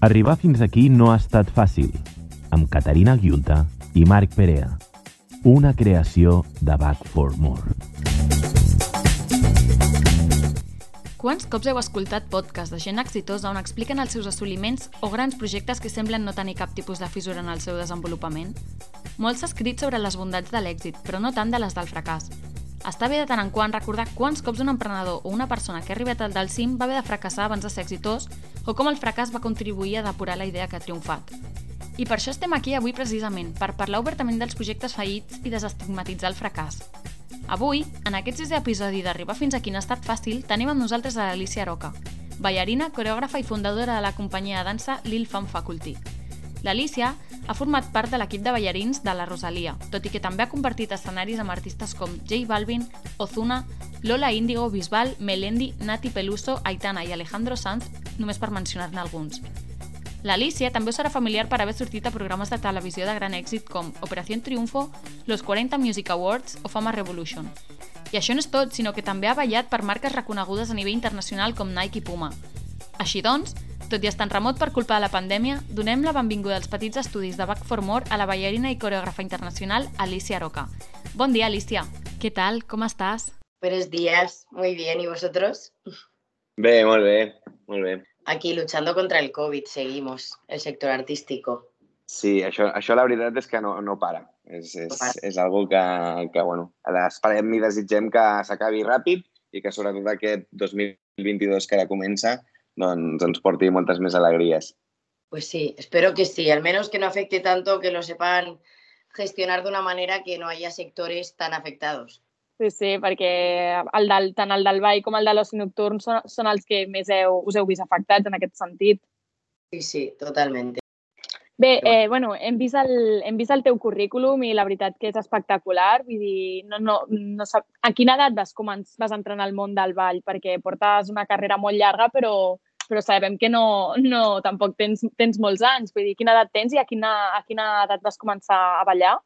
Arribar fins aquí no ha estat fàcil, amb Caterina Guiunta i Marc Perea. Una creació de Back for More. Quants cops heu escoltat podcast de gent exitosa on expliquen els seus assoliments o grans projectes que semblen no tenir cap tipus de fissura en el seu desenvolupament? Molts s'ha escrit sobre les bondats de l'èxit, però no tant de les del fracàs. Està bé de tant en quant recordar quants cops un emprenedor o una persona que ha arribat al del cim va haver de fracassar abans de ser exitós o com el fracàs va contribuir a depurar la idea que ha triomfat. I per això estem aquí avui precisament, per parlar obertament dels projectes fallits i desestigmatitzar el fracàs. Avui, en aquest sisè episodi d'Arribar fins aquí no ha estat fàcil, tenim amb nosaltres a l'Alicia Roca, ballarina, coreògrafa i fundadora de la companyia de dansa Lil Fan Faculty. L'Alicia ha format part de l'equip de ballarins de la Rosalia, tot i que també ha compartit escenaris amb artistes com J Balvin, Ozuna, Lola Índigo, Bisbal, Melendi, Nati Peluso, Aitana i Alejandro Sanz, només per mencionar-ne alguns. L'Alicia també serà familiar per haver sortit a programes de televisió de gran èxit com Operación Triunfo, Los 40 Music Awards o Fama Revolution. I això no és tot, sinó que també ha ballat per marques reconegudes a nivell internacional com Nike i Puma. Així doncs, tot i estar en remot per culpa de la pandèmia, donem la benvinguda als petits estudis de Back for More a la ballarina i coreògrafa internacional Alicia Roca. Bon dia, Alicia. Què tal? Com estàs? Buenos días, muy bien. ¿Y vosotros? Bé, molt bé, molt bé. Aquí luchando contra el COVID, seguimos, el sector artístico. Sí, això, això la veritat és que no, no para. És, és, No para. és algo que, que bueno, esperem i desitgem que s'acabi ràpid i que sobretot aquest 2022 que ara comença doncs ens porti moltes més alegries. Pues sí, espero que sí, al menos que no afecte tanto, que lo sepan gestionar de una manera que no haya sectores tan afectados. Sí, sí, perquè el del, tant el del ball com el de l'oci nocturn són, són els que més heu, us heu vist afectats en aquest sentit. Sí, sí, totalmente. Bé, eh, bueno, hem vist, el, hem vist el teu currículum i la veritat que és espectacular. Vull dir, no, no, no sap... a quina edat vas, començ, vas entrar en el món del ball? Perquè portes una carrera molt llarga, però, però sabem que no, no tampoc tens, tens molts anys. Vull dir, quina edat tens i a quina, a quina edat vas començar a ballar?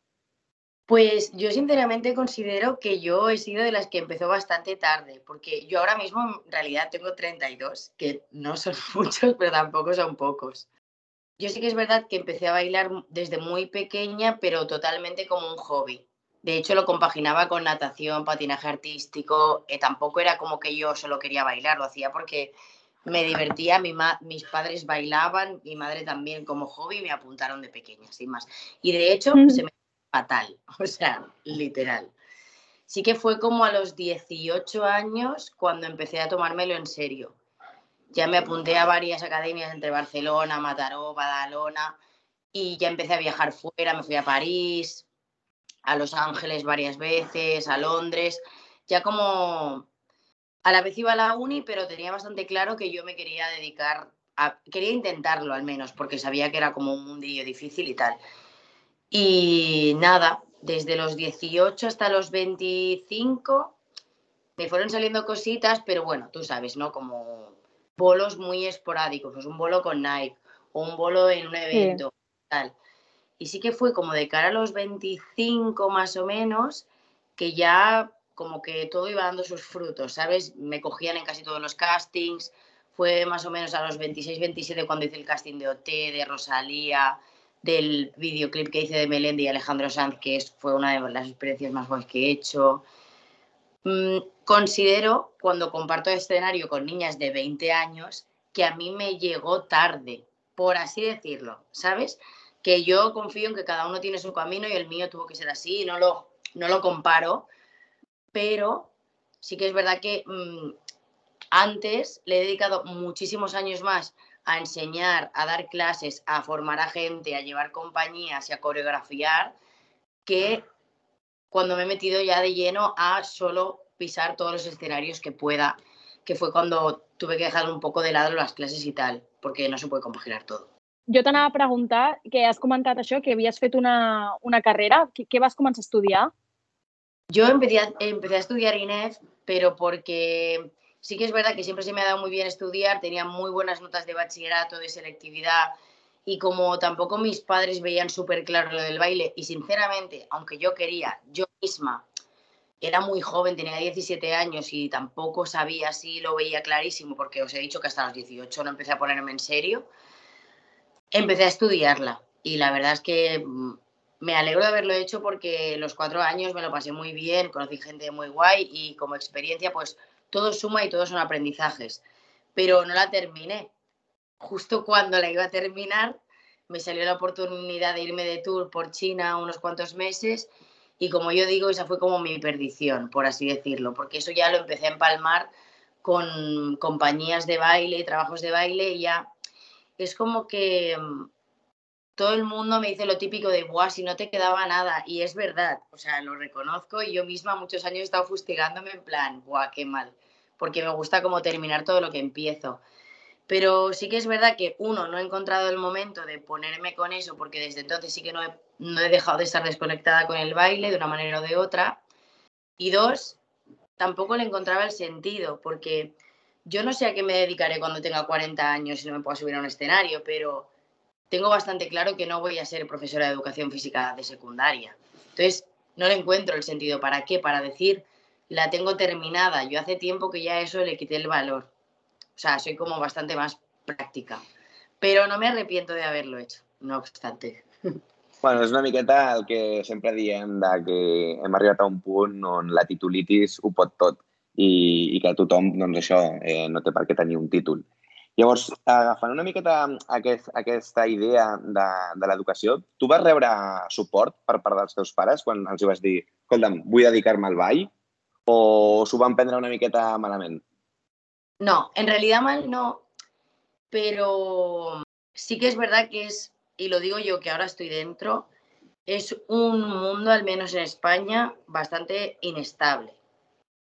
Pues yo sinceramente considero que yo he sido de las que empezó bastante tarde, porque yo ahora mismo en realidad tengo 32, que no son muchos, pero tampoco son pocos. Yo sí que es verdad que empecé a bailar desde muy pequeña, pero totalmente como un hobby. De hecho, lo compaginaba con natación, patinaje artístico. eh, tampoco era como que yo solo quería bailar, lo hacía porque me divertía. Mi ma- mis padres bailaban, mi madre también como hobby, me apuntaron de pequeña, sin más. Y de hecho, se me fatal, o sea, literal. Sí que fue como a los 18 años cuando empecé a tomármelo en serio. Ya me apunté a varias academias entre Barcelona, Mataró, Badalona y ya empecé a viajar fuera, me fui a París, a Los Ángeles varias veces, a Londres, ya como a la vez iba a la uni, pero tenía bastante claro que yo me quería dedicar a, quería intentarlo al menos, porque sabía que era como un mundillo difícil y tal. Y nada, desde los 18 hasta los 25 me fueron saliendo cositas, pero bueno, tú sabes, ¿no? Como bolos muy esporádicos, pues un bolo con Nike o un bolo en un evento, tal. Y sí que fue como de cara a los 25 más o menos, que ya como que todo iba dando sus frutos, ¿sabes? Me cogían en casi todos los castings. Fue más o menos a los 26, 27 cuando hice el casting de OT, de Rosalía, del videoclip que hice de Melendi y Alejandro Sanz, que es, fue una de las experiencias más guays que he hecho. Mm, considero, cuando comparto escenario con niñas de 20 años, que a mí me llegó tarde, por así decirlo, ¿sabes? Que yo confío en que cada uno tiene su camino y el mío tuvo que ser así, y no lo, no lo comparo, pero sí que es verdad que mm, antes le he dedicado muchísimos años más a enseñar, a dar clases, a formar a gente, a llevar compañías y a coreografiar, que cuando me he metido ya de lleno a solo pisar todos los escenarios que pueda, que fue cuando tuve que dejar un poco de lado las clases y tal, porque no se puede compaginar todo. Jo t'anava a preguntar, que has comentat això, que havies fet una, una carrera. Què, què vas començar a estudiar? Yo empecé a, estudiar INEF, pero porque sí que es verdad que siempre se me ha dado muy bien estudiar, tenía muy buenas notas de bachillerato, de selectividad, y como tampoco mis padres veían súper claro lo del baile, y sinceramente, aunque yo quería, yo misma, era muy joven, tenía 17 años y tampoco sabía si lo veía clarísimo, porque os he dicho que hasta los 18 no empecé a ponerme en serio. empecé a estudiarla y la verdad es que mm, me alegro de haberlo hecho porque los cuatro años me lo pasé muy bien, conocí gente muy guay y como experiencia pues todo suma y todo son aprendizajes. Pero no la terminé. Justo cuando la iba a terminar me salió la oportunidad de irme de tour por China unos cuantos meses y como yo digo, esa fue como mi perdición, por así decirlo, porque eso ya lo empecé a empalmar con compañías de baile, trabajos de baile y ya es como que mm, todo el mundo me dice lo típico de, Buah, si no te quedaba nada. Y es verdad, o sea, lo reconozco y yo misma muchos años he estado fustigándome en plan, Buah, qué mal, porque me gusta como terminar todo lo que empiezo. Pero sí que es verdad que, uno, no he encontrado el momento de ponerme con eso, porque desde entonces sí que no he, no he dejado de estar desconectada con el baile de una manera o de otra. Y dos, tampoco le encontraba el sentido, porque yo no sé a qué me dedicaré cuando tenga 40 años y no me pueda subir a un escenario, pero tengo bastante claro que no voy a ser profesora de educación física de secundaria. Entonces, no le encuentro el sentido. ¿Para qué? Para decir, la tengo terminada. Yo hace tiempo que ya eso le quité el valor. O sea, soy como bastante más práctica. Però no me arrepiento de haberlo hecho, no obstante. Bueno, és una miqueta el que sempre diem de que hem arribat a un punt on la titulitis ho pot tot i, i que tothom, doncs això, eh, no té per què tenir un títol. Llavors, agafant una miqueta aquest, aquesta idea de, de l'educació, tu vas rebre suport per part dels teus pares quan els vas dir escolta'm, vull dedicar-me al ball? O s'ho van prendre una miqueta malament? No, en realidad mal no, pero sí que es verdad que es, y lo digo yo que ahora estoy dentro, es un mundo, al menos en España, bastante inestable.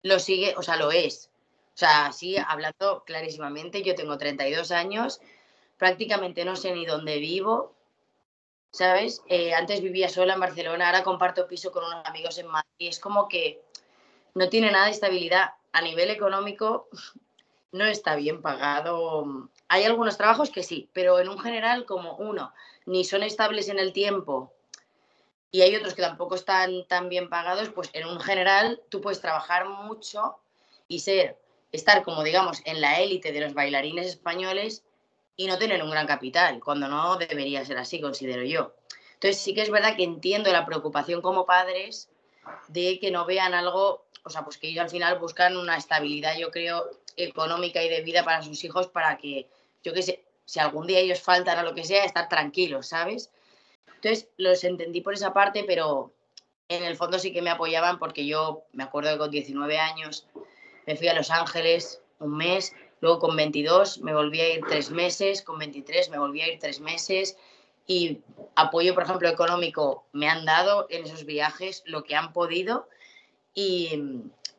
Lo sigue, o sea, lo es. O sea, así hablando clarísimamente, yo tengo 32 años, prácticamente no sé ni dónde vivo, ¿sabes? Eh, antes vivía sola en Barcelona, ahora comparto piso con unos amigos en Madrid. Es como que no tiene nada de estabilidad. A nivel económico, no está bien pagado. Hay algunos trabajos que sí, pero en un general, como uno, ni son estables en el tiempo y hay otros que tampoco están tan bien pagados, pues en un general tú puedes trabajar mucho y ser estar como digamos en la élite de los bailarines españoles y no tener un gran capital, cuando no debería ser así, considero yo. Entonces sí que es verdad que entiendo la preocupación como padres de que no vean algo, o sea, pues que ellos al final buscan una estabilidad, yo creo, económica y de vida para sus hijos para que, yo qué sé, si algún día ellos faltan a lo que sea, estar tranquilos, ¿sabes? Entonces los entendí por esa parte, pero en el fondo sí que me apoyaban porque yo me acuerdo que con 19 años me fui a Los Ángeles un mes, luego con 22 me volví a ir tres meses, con 23 me volví a ir tres meses y apoyo, por ejemplo, económico me han dado en esos viajes lo que han podido y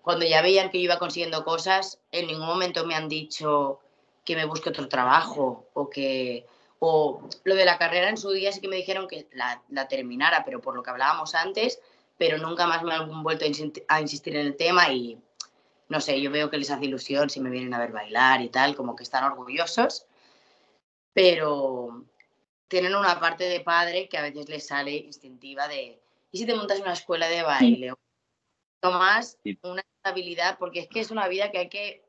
cuando ya veían que yo iba consiguiendo cosas, en ningún momento me han dicho que me busque otro trabajo o que o lo de la carrera en su día sí que me dijeron que la, la terminara, pero por lo que hablábamos antes, pero nunca más me han vuelto a insistir en el tema y no sé, yo veo que les hace ilusión si me vienen a ver bailar y tal, como que están orgullosos, pero tienen una parte de padre que a veces les sale instintiva de, ¿y si te montas una escuela de baile? O más una estabilidad, porque es que es una vida que hay que...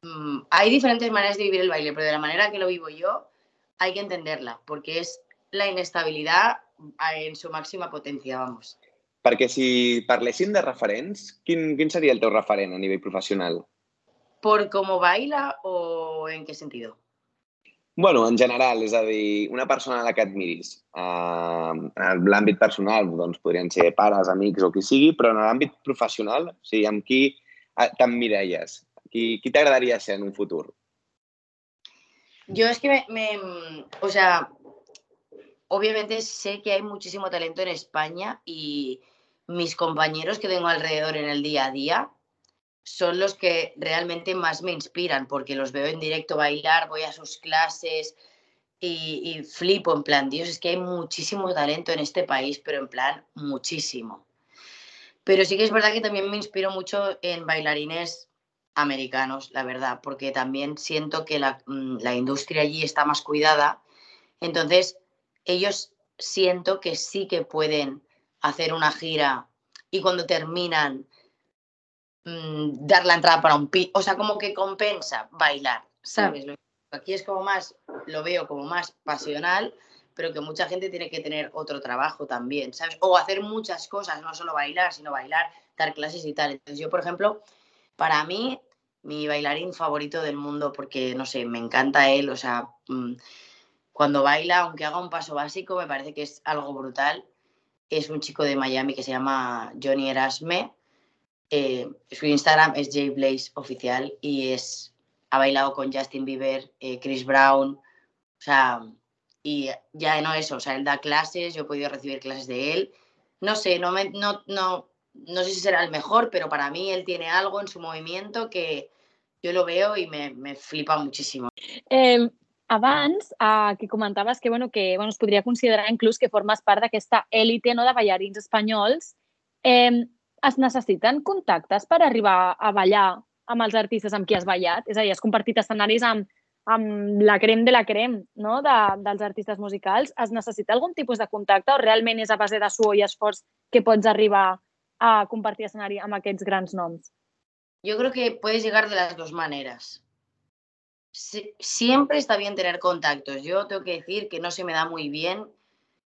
Mm, hay diferentes maneras de vivir el baile, pero de la manera que lo vivo yo hay que entenderla, porque es la inestabilidad en su máxima potencia, vamos. Perquè si parléssim de referents, quin, quin seria el teu referent a nivell professional? ¿Por cómo baila o en qué sentido? Bueno, en general, és a dir, una persona a la que admiris. Uh, en l'àmbit personal, doncs, podrien ser pares, amics o qui sigui, però en l'àmbit professional, o sigui, amb qui t'emmiralles? Qui, qui t'agradaria ser en un futur? Yo es que me, me, o sea, obviamente sé que hay muchísimo talento en España y mis compañeros que tengo alrededor en el día a día son los que realmente más me inspiran, porque los veo en directo bailar, voy a sus clases y, flipo en plan, Dios, es que hay muchísimo talento en este país, pero en plan, muchísimo. Pero sí que es verdad que también me inspiro mucho en bailarines americanos, la verdad, porque también siento que la, mm, la industria allí está más cuidada. Entonces, ellos siento que sí que pueden hacer una gira y cuando terminan mmm, dar la entrada para un pi, o sea, como que compensa bailar, ¿sabes? Mm. Aquí es como más, lo veo como más pasional, pero que mucha gente tiene que tener otro trabajo también, ¿sabes? O hacer muchas cosas, no solo bailar, sino bailar, dar clases y tal. Entonces yo, por ejemplo, para mí, mi bailarín favorito del mundo, porque, no sé, me encanta él, o sea, mm, cuando baila, aunque haga un paso básico, me parece que es algo brutal. Es un chico de Miami que se llama Johnny Erasme. Eh, su Instagram es JBlaze oficial y es, ha bailado con Justin Bieber, eh, Chris Brown, o sea, y ya no eso, o sea, él da clases, yo he podido recibir clases de él. No sé, no, me, no, no, no sé si será el mejor, pero para mí él tiene algo en su movimiento que yo lo veo y me, me flipa muchísimo. Eh, abans, eh, que comentaves que, bueno, que bueno, es podria considerar inclús que formes part d'aquesta élite no, de ballarins espanyols. Eh, es necessiten contactes per arribar a ballar amb els artistes amb qui has ballat? És a dir, has compartit escenaris amb, amb la crem de la crem no? de, dels artistes musicals. Es necessita algun tipus de contacte o realment és a base de suor i esforç que pots arribar a compartir escenari amb aquests grans noms? Yo creo que puedes llegar de las dos maneras. Sie- siempre está bien tener contactos. Yo tengo que decir que no se me da muy bien,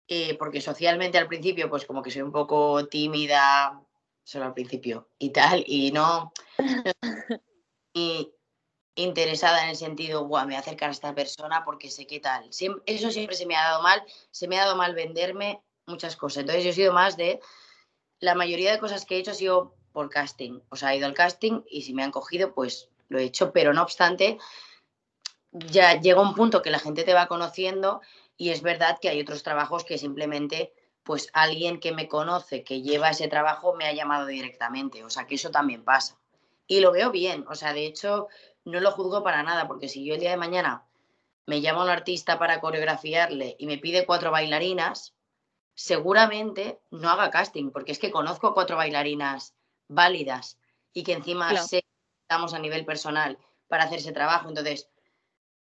eh, porque socialmente al principio, pues como que soy un poco tímida, solo al principio y tal, y no, y interesada en el sentido, Buah, me voy a acercar a esta persona porque sé qué tal. Eso siempre se me ha dado mal, se me ha dado mal venderme muchas cosas. Entonces yo he sido más de, la mayoría de cosas que he hecho ha sido por casting. O sea, he ido al casting y si me han cogido, pues lo he hecho. Pero no obstante, ya llega un punto que la gente te va conociendo y es verdad que hay otros trabajos que simplemente, pues alguien que me conoce, que lleva ese trabajo, me ha llamado directamente. O sea, que eso también pasa. Y lo veo bien. O sea, de hecho, no lo juzgo para nada, porque si yo el día de mañana me llama un artista para coreografiarle y me pide cuatro bailarinas, seguramente no haga casting, porque es que conozco a cuatro bailarinas válidas y que encima Claro. que estamos a nivel personal para hacer ese trabajo. Entonces,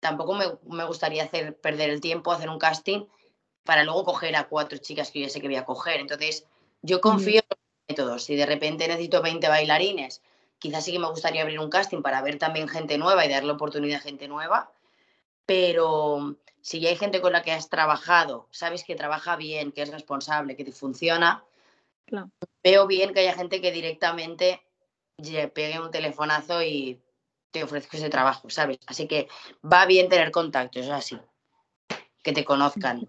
tampoco me, me gustaría hacer perder el tiempo, hacer un casting para luego coger a cuatro chicas que yo ya sé que voy a coger. Entonces, yo confío en los métodos. Si de repente necesito 20 bailarines, quizás sí que me gustaría abrir un casting para ver también gente nueva y darle oportunidad a gente nueva. Pero si ya hay gente con la que has trabajado, sabes que trabaja bien, que es responsable, que te funciona, Claro. veo bien que haya gente que directamente le pegue un telefonazo y te ofrezca ese trabajo, ¿sabes? Así que va bien tener contactos, así, que te conozcan.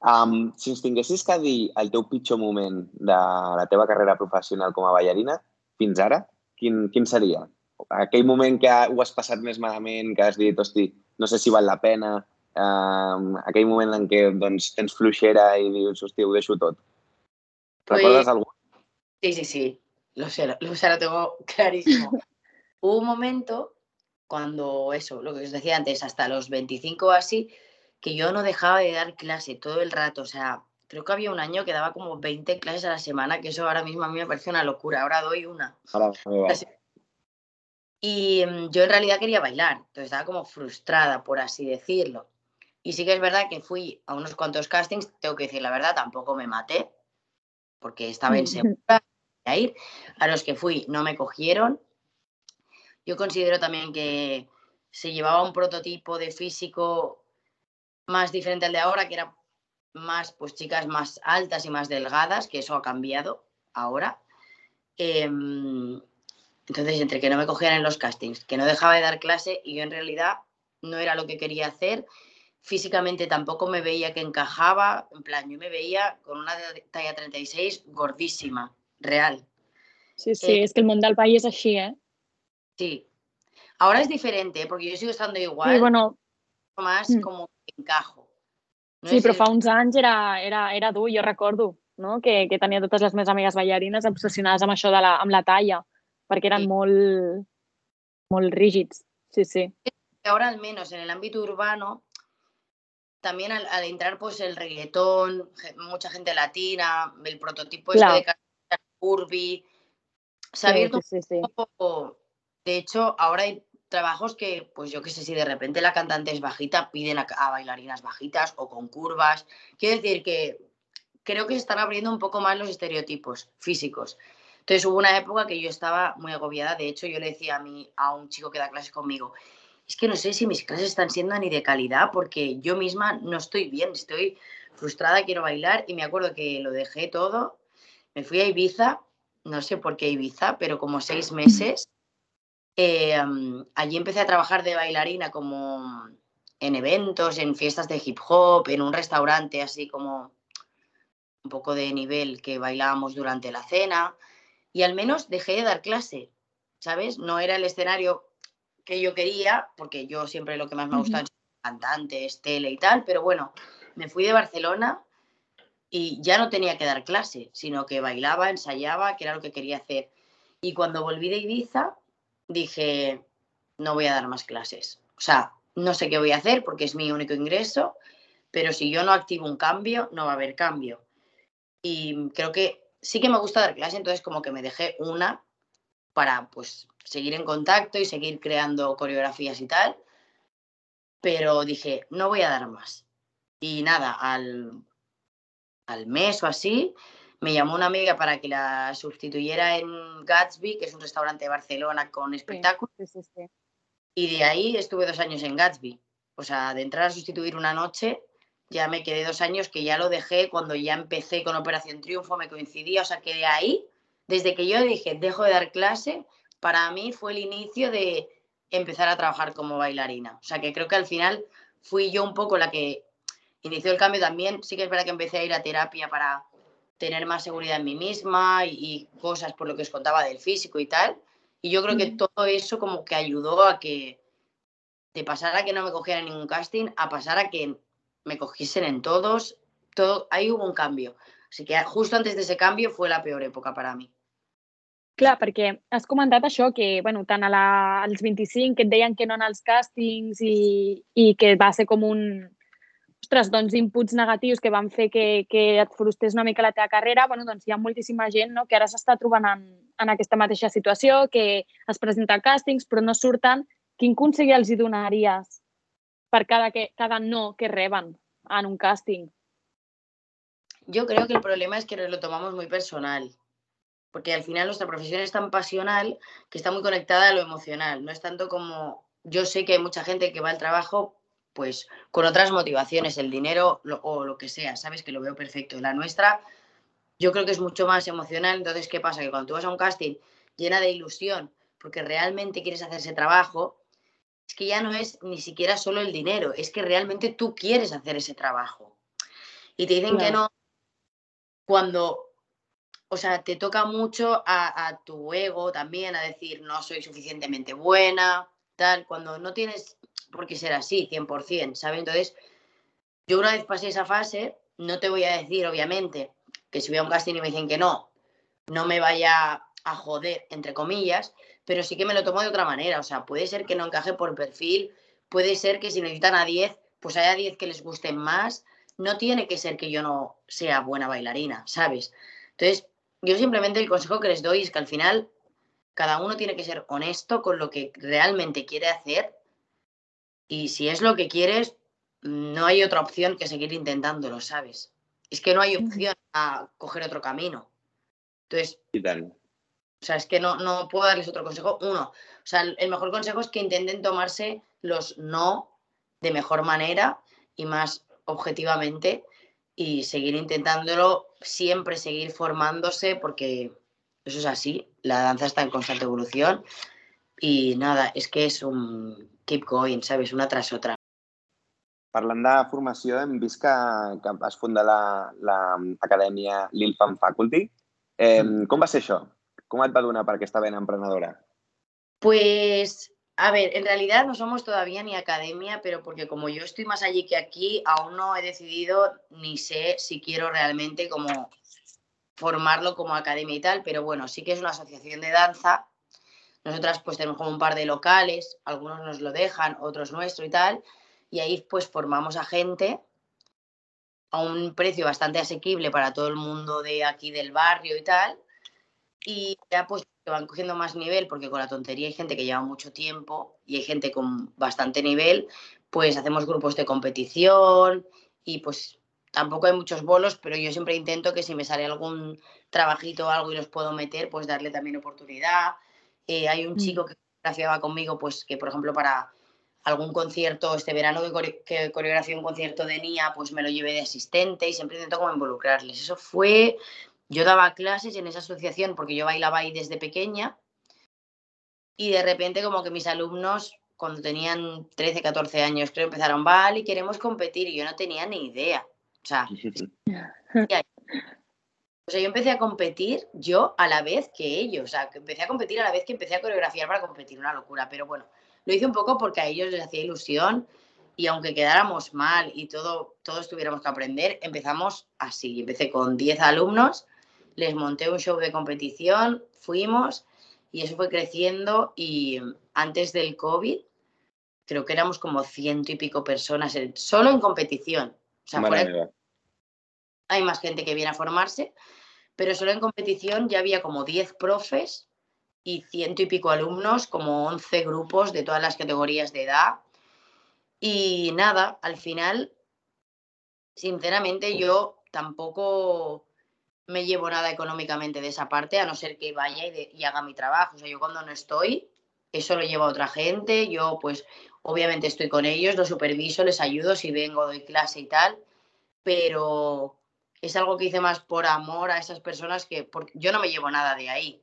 Um, si ens tinguessis que dir el teu pitjor moment de la teva carrera professional com a ballarina fins ara, quin, quin seria? Aquell moment que ho has passat més malament, que has dit, hosti, no sé si val la pena, um, aquell moment en què doncs, tens fluixera i dius, hosti, ho deixo tot. Pues- Recordes algú? Sí, sí, sí, lo sé, lo, o sea, lo tengo clarísimo. Hubo un momento cuando eso, lo que os decía antes, hasta los 25 o así, que yo no dejaba de dar clase todo el rato. O sea, creo que había un año que daba como 20 clases a la semana, que eso ahora mismo a mí me parece una locura. Ahora doy una. Y mm, yo en realidad quería bailar, entonces estaba como frustrada, por así decirlo. Y sí que es verdad que fui a unos cuantos castings, tengo que decir la verdad, tampoco me maté, porque estaba insegura de ir. A los que fui no me cogieron. Yo considero también que se llevaba un prototipo de físico más diferente al de ahora, que era más, pues chicas más altas y más delgadas, que eso ha cambiado ahora. Em, entonces, entre que no me cogían en los castings, que no dejaba de dar clase y yo en realidad no era lo que quería hacer, físicamente tampoco me veía que encajaba, en plan, yo me veía con una talla 36 gordísima, real. Sí, sí, Eh, és que el món del ball és així, eh? Sí. Ahora es diferente, ¿eh? porque yo sigo estando igual, Sí, bueno, más mm. como encajo. No sí, però fa uns anys era, era, era dur, jo recordo, no? que, que tenia totes les meves amigues ballarines obsessionades amb això de la, amb la talla, perquè eren Sí. molt, molt rígids. Sí, sí. ahora al menos en el ámbito urbano, también al, al entrar pues el reggaetón, mucha gente latina, el prototipo este Claro. de Carolina Curvy, se ha Sí, abierto sí, sí, sí. un poco. De hecho, ahora hay trabajos que, pues yo qué sé, si de repente la cantante es bajita, piden a, bailarinas bajitas o con curvas. Quiero decir que creo que se están abriendo un poco más los estereotipos físicos. Entonces hubo una época que yo estaba muy agobiada. De hecho, yo le decía a, mí, a un chico que da clases conmigo, es que no sé si mis clases están siendo ni de calidad porque yo misma no estoy bien, estoy frustrada, quiero bailar y me acuerdo que lo dejé todo, me fui a Ibiza, no sé por qué Ibiza, pero como seis meses. Eh, allí empecé a trabajar de bailarina como en eventos, en fiestas de hip hop, en un restaurante así como un poco de nivel que bailábamos durante la cena y al menos dejé de dar clase, ¿sabes? No era el escenario que yo quería, porque yo siempre lo que más me gusta es cantantes, tele y tal, pero bueno, me fui de Barcelona y ya no tenía que dar clase, sino que bailaba, ensayaba, que era lo que quería hacer. Y cuando volví de Ibiza, dije, no voy a dar más clases. O sea, no sé qué voy a hacer porque es mi único ingreso, pero si yo no activo un cambio, no va a haber cambio. Y creo que sí que me gusta dar clase, entonces como que me dejé una para pues seguir en contacto y seguir creando coreografías y tal, pero dije, no voy a dar más. Y nada, al, al mes o así, me llamó una amiga para que la sustituyera en Gatsby, que es un restaurante de Barcelona con espectáculos. y de ahí estuve dos años en Gatsby. O sea, de entrar a sustituir una noche, ya me quedé dos años que ya lo dejé cuando ya empecé con Operación Triunfo, me coincidía. O sea, que de ahí, desde que yo dije, dejo de dar clase, para mí fue el inicio de empezar a trabajar como bailarina. O sea, que creo que al final fui yo un poco la que inició el cambio también. Sí que es verdad que empecé a ir a terapia para tener más seguridad en mí misma y, cosas por lo que os contaba del físico y tal. Y yo creo que todo eso como que ayudó a que de pasar a que no me cogieran ningún casting a pasar a que me cogiesen en todos. Todo, ahí hubo un cambio. Así que justo antes de ese cambio fue la peor época para mí. Clar, perquè has comentat això, que bueno, tant a la, als 25 que et deien que no en els càstings i, i que va ser com un, ostres, doncs, inputs negatius que van fer que, que et frustés una mica la teva carrera, bueno, doncs hi ha moltíssima gent no, que ara s'està trobant en, en aquesta mateixa situació, que es presenta a càstings però no surten. Quin consell els hi donaries per cada, que, cada no que reben en un càsting? Yo creo que el problema es que nos lo tomamos muy personal, porque al final nuestra profesión es tan pasional que está muy conectada a lo emocional. No es tanto como yo sé que hay mucha gente que va al trabajo pues con otras motivaciones, el dinero o lo que sea, sabes que lo veo perfecto. La nuestra, yo creo que es mucho más emocional. Entonces, ¿qué pasa? Que cuando tú vas a un casting llena de ilusión, porque realmente quieres hacer ese trabajo, es que ya no es ni siquiera solo el dinero, es que realmente tú quieres hacer ese trabajo. Y te dicen que no cuando, o sea, te toca mucho a, a tu ego también, a decir, no soy suficientemente buena, tal, cuando no tienes porque será así, 100%, ¿sabes? Entonces, yo una vez pasé esa fase, no te voy a decir, obviamente, que si voy a un casting y me dicen que no, no me vaya a joder, entre comillas, pero sí que me lo tomo de otra manera. O sea, puede ser que no encaje por perfil, puede ser que si necesitan a 10, pues haya 10 que les gusten más. No tiene que ser que yo no sea buena bailarina, ¿sabes? Entonces, yo simplemente el consejo que les doy es que al final cada uno tiene que ser honesto con lo que realmente quiere hacer y si es lo que quieres, no hay otra opción que seguir intentándolo, ¿sabes? Es que no hay opción a coger otro camino. Entonces, o sea, es que no, no puedo darles otro consejo. Uno, o sea, el mejor consejo es que intenten tomarse los no de mejor manera y más objetivamente y seguir intentándolo, siempre seguir formándose porque eso es así, la danza está en constante evolución y nada, es que es un keep going, ¿sabes? Una tras otra. Parlant de formació, hem vist que, que has fundat l'acadèmia la, Lil Fan Faculty. Eh, com va ser això? Com et va donar per aquesta vena emprenedora? Pues, a ver, en realidad no somos todavía ni academia, pero porque como yo estoy más allí que aquí, aún no he decidido ni sé si quiero realmente como formarlo como academia y tal, pero bueno, sí que es una asociación de danza nosotras pues tenemos como un par de locales, algunos nos lo dejan, otros nuestro y tal, y ahí pues formamos a gente a un precio bastante asequible para todo el mundo de aquí del barrio y tal, y ya pues van cogiendo más nivel, porque con la tontería hay gente que lleva mucho tiempo y hay gente con bastante nivel, pues hacemos grupos de competición y pues tampoco hay muchos bolos, pero yo siempre intento que si me sale algún trabajito o algo y los puedo meter, pues darle también oportunidad. Eh, hay un mm. chico que graciaba conmigo, pues que por ejemplo para algún concierto, este verano que, que coreografié un concierto de NIA, pues me lo llevé de asistente y siempre intento como involucrarles. Eso fue, yo daba clases en esa asociación porque yo bailaba ahí desde pequeña y de repente como que mis alumnos cuando tenían 13, 14 años creo empezaron, vale, queremos competir y yo no tenía ni idea. O sea, o sea, yo empecé a competir yo a la vez que ellos, o sea, que empecé a competir a la vez que empecé a coreografiar para competir, una locura, pero bueno, lo hice un poco porque a ellos les hacía ilusión y aunque quedáramos mal y todo, todos tuviéramos que aprender, empezamos así. Empecé con 10 alumnos, les monté un show de competición, fuimos y eso fue creciendo y antes del COVID creo que éramos como ciento y pico personas solo en competición. O sea, hay más gente que viene a formarse, pero solo en competición ya había como 10 profes y ciento y pico alumnos, como 11 grupos de todas las categorías de edad. Y nada, al final, sinceramente, yo tampoco me llevo nada económicamente de esa parte, a no ser que vaya y, haga mi trabajo. O sea, yo cuando no estoy, eso lo lleva otra gente. Yo, pues, obviamente estoy con ellos, los superviso, les ayudo si vengo, doy clase y tal, pero es algo que hice más por amor a esas personas que porque yo no me llevo nada de ahí.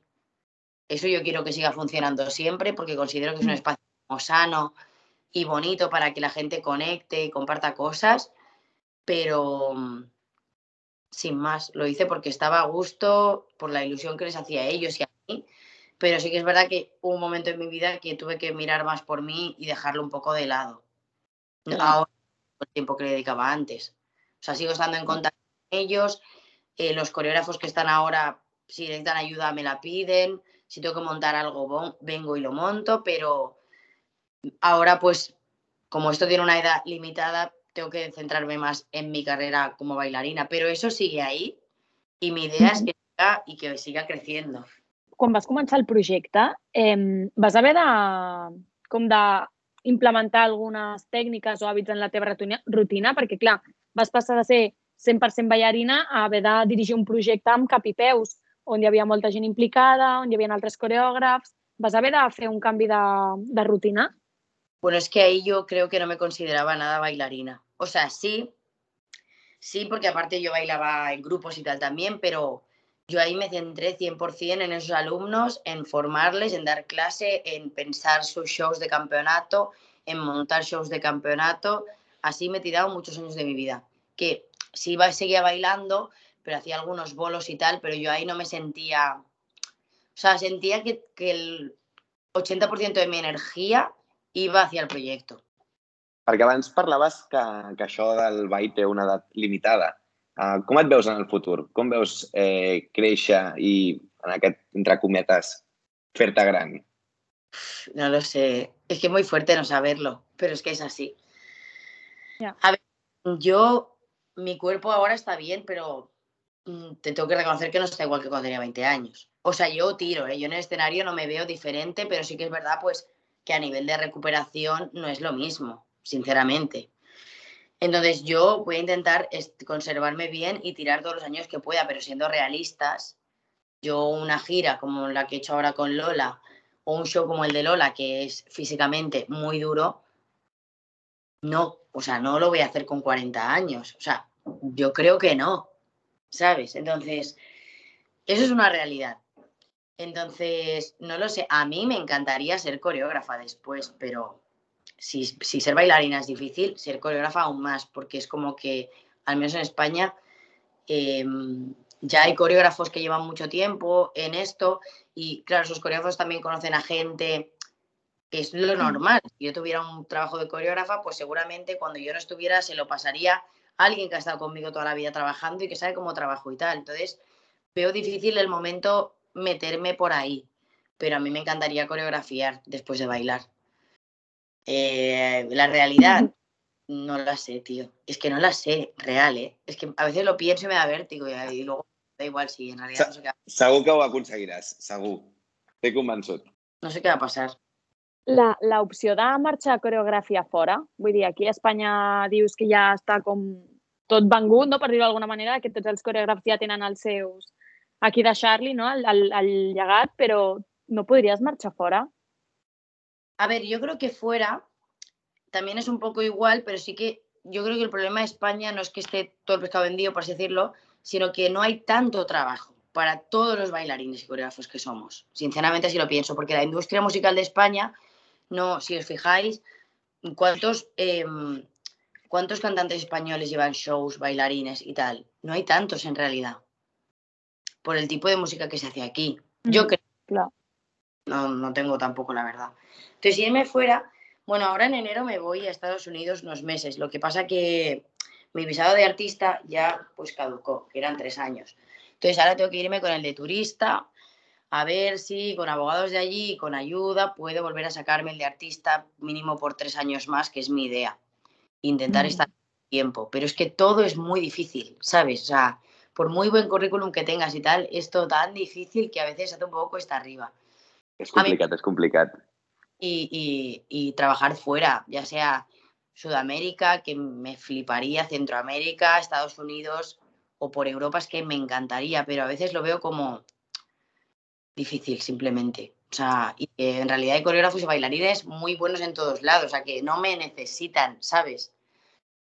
Eso yo quiero que siga funcionando siempre porque considero que es un mm. espacio sano y bonito para que la gente conecte y comparta cosas, pero mm, sin más, lo hice porque estaba a gusto, por la ilusión que les hacía a ellos y a mí, pero sí que es verdad que hubo un momento en mi vida que tuve que mirar más por mí y dejarlo un poco de lado. Ahora, el tiempo que le dedicaba antes. O sea, sigo estando en mm. contacto ellos, eh, los coreógrafos que están ahora, si necesitan ayuda, me la piden, si tengo que montar algo, vengo y lo monto, pero ahora pues como esto tiene una edad limitada, tengo que centrarme más en mi carrera como bailarina, pero eso sigue ahí y mi idea es que siga y que siga creciendo. Quan vas començar el projecte, eh, vas haver de, com de implementar algunes tècniques o hàbits en la teva rutina, perquè clar, vas passar de ser 100% ballarina a haver de dirigir un projecte amb cap i peus, on hi havia molta gent implicada, on hi havia altres coreògrafs. ¿Vas haver de fer un canvi de, de rutina? Bueno, es que ahí yo creo que no me consideraba nada bailarina. O sea, sí, sí, porque aparte yo bailaba en grupos y tal también, pero yo ahí me centré 100% en esos alumnos, en formarles, en dar clase, en pensar sus shows de campeonato, en montar shows de campeonato. Así me he tirado muchos años de mi vida. Que sí iba, seguía bailando, pero hacía algunos bolos y tal, pero yo ahí no me sentía, o sea, sentía que, que el 80% de mi energia iba hacia el projecte. Perquè abans parlaves que, que això del ball té una edat limitada. Uh, com et veus en el futur? Com veus eh, créixer i, en aquest, entre cometes, fer-te gran? No lo sé. Es que es muy fuerte no saberlo, pero es que es así. Yeah. A ver, yo mi cuerpo ahora está bien, pero mm, te tengo que reconocer que no está igual que cuando tenía 20 años. O sea, yo tiro, ¿eh? yo en el escenario no me veo diferente, pero sí que es verdad, pues, que a nivel de recuperación no es lo mismo, sinceramente. Entonces yo voy a intentar conservarme bien y tirar todos los años que pueda, pero siendo realistas, yo una gira como la que he hecho ahora con Lola o un show como el de Lola, que es físicamente muy duro, no, o sea, no lo voy a hacer con 40 años. O sea, yo creo que no, ¿sabes? Entonces, eso es una realidad. Entonces, no lo sé, a mí me encantaría ser coreógrafa después, pero si, ser bailarina es difícil, ser coreógrafa aún más, porque es como que, al menos en España, em, ya hay coreógrafos que llevan mucho tiempo en esto y claro, esos coreógrafos también conocen a gente es lo normal. Si yo tuviera un trabajo de coreógrafa, pues seguramente cuando yo no estuviera se lo pasaría a alguien que ha estado conmigo toda la vida trabajando y que sabe cómo trabajo y tal. Entonces, veo difícil el momento meterme por ahí, pero a mí me encantaría coreografiar después de bailar. Eh, la realidad, no la sé, tío. Es que no la sé, real, ¿eh? Es que a veces lo pienso y me da vértigo y, luego da igual si en realidad no sé qué va Segur que ho aconseguiràs, segur. Convençut. No sé qué va a pasar. L'opció de marxar a coreografia fora, vull dir, aquí a Espanya dius que ja està com tot vengut, no? per dir-ho manera, que tots els coreògrafs ja tenen els seus aquí deixar-li no? el, el, el llegat, no podries marxar fora? A ver, yo creo que fuera también es un poco igual, pero sí que yo creo que el problema de España no es que esté todo el pescado vendido, por así decirlo, sino que no hay tanto trabajo para todos los bailarines y coreógrafos que somos. Sinceramente así lo pienso, porque la industria musical de España, no, si os fijáis, ¿cuántos, em, ¿cuántos cantantes españoles llevan shows, bailarines y tal? No hay tantos en realidad, por el tipo de música que se hace aquí. Yo creo. Claro. No, no tengo tampoco la verdad. Entonces, si él me fuera, bueno, ahora en enero me voy a Estados Unidos unos meses. Lo que pasa que mi visado de artista ya pues caducó, que eran tres años. Entonces ahora tengo que irme con el de turista, a ver si con abogados de allí, con ayuda, puedo volver a sacarme el de artista mínimo por tres años más, que es mi idea. Intentar Mm. estar tiempo. Pero es que todo es muy difícil, ¿sabes? O sea, por muy buen currículum que tengas y tal, es todo tan difícil que a veces hace un poco cuesta arriba. Complicat, és complicat. y, y- y trabajar fuera, ya sea Sudamérica, que me fliparía, Centroamérica, Estados Unidos o por Europa, es que me encantaría, pero a veces lo veo como difícil simplemente. O sea, y en realidad hay coreógrafos y bailarines muy buenos en todos lados, o sea, que no me necesitan, ¿sabes?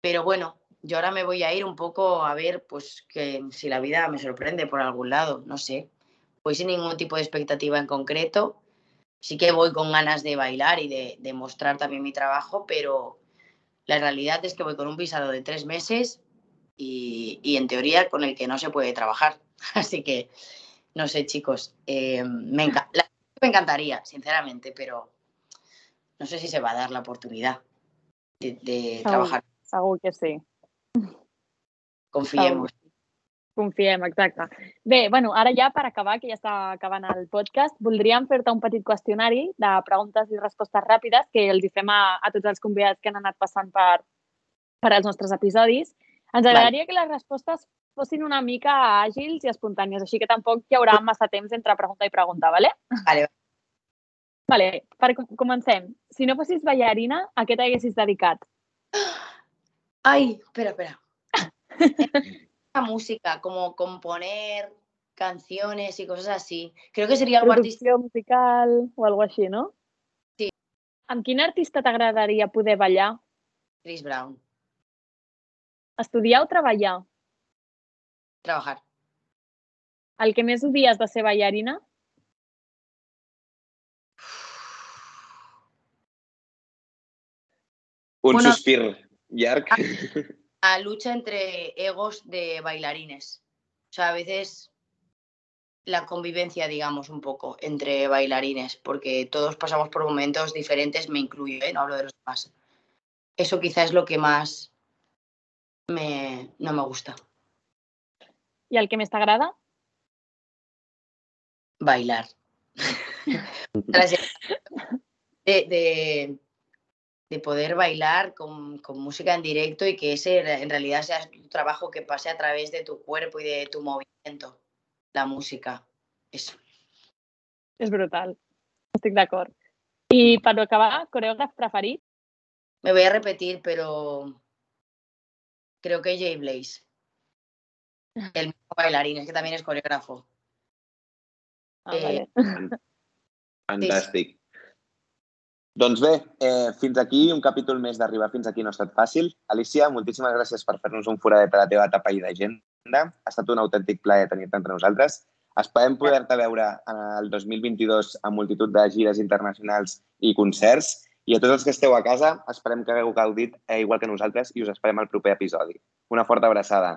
Pero bueno, yo ahora me voy a ir un poco a ver, pues, que si la vida me sorprende por algún lado, no sé. Voy sin ningún tipo de expectativa en concreto sí que voy con ganas de bailar y de, de mostrar también mi trabajo, pero la realidad es que voy con un visado de tres meses y, y en teoría con el que no se puede trabajar. Así que, no sé, chicos, eh, me, enca- la- me encantaría, sinceramente, pero no sé si se va a dar la oportunidad de, de Segur. trabajar. Segur que sí. Confiemos. Confiem, exacte. Bé, bueno, ara ja per acabar, que ja està acabant el podcast, voldríem fer-te un petit qüestionari de preguntes i respostes ràpides que els hi fem a, a tots els convidats que han anat passant per, per als nostres episodis. Ens agradaria que les respostes fossin una mica àgils i espontànies, així que tampoc hi haurà massa temps entre pregunta i pregunta, ¿vale? Vale, Vale, per, com- comencem. Si no fossis ballarina, a què t'haguessis dedicat? Ay, espera, espera. La música, como componer canciones y cosas así. Creo que sería algo artístico. Musical o alguna així, no? Sí. Amb quin artista t'agradaria poder ballar? Chris Brown. Estudiar o treballar? Trabajar. El que més odies de ser ballarina? Un Bueno- llarg. a lucha entre egos de bailarines. O sea, a veces la convivencia, digamos, un poco entre bailarines, porque todos pasamos por momentos diferentes, me incluyo, ¿eh? no hablo de los demás. Eso quizá es lo que más me, no me gusta, I el que més t'agrada? bailar. Gracias. de, de, de poder bailar con, con música en directo y que ese en realidad sea tu trabajo que pase a través de tu cuerpo y de tu movimiento, la música. Eso. És brutal. Estic d'acord. I per acabar, coreògraf preferit? Me voy a repetir, pero creo que Jay Blaze. El mismo bailarín, es que también es coreógrafo. Ah, Eh, vale. Fantàstic. Doncs bé, eh, fins aquí un capítol més d'arribar fins aquí no ha estat fàcil. Alicia, moltíssimes gràcies per fer-nos un foradet a la teva etapa i d'agenda. Ha estat un autèntic plaer tenir-te entre nosaltres. Esperem poder-te veure en el 2022 a multitud de gires internacionals i concerts. I a tots els que esteu a casa, esperem que hagueu gaudit eh, igual que nosaltres i us esperem al proper episodi. Una forta abraçada.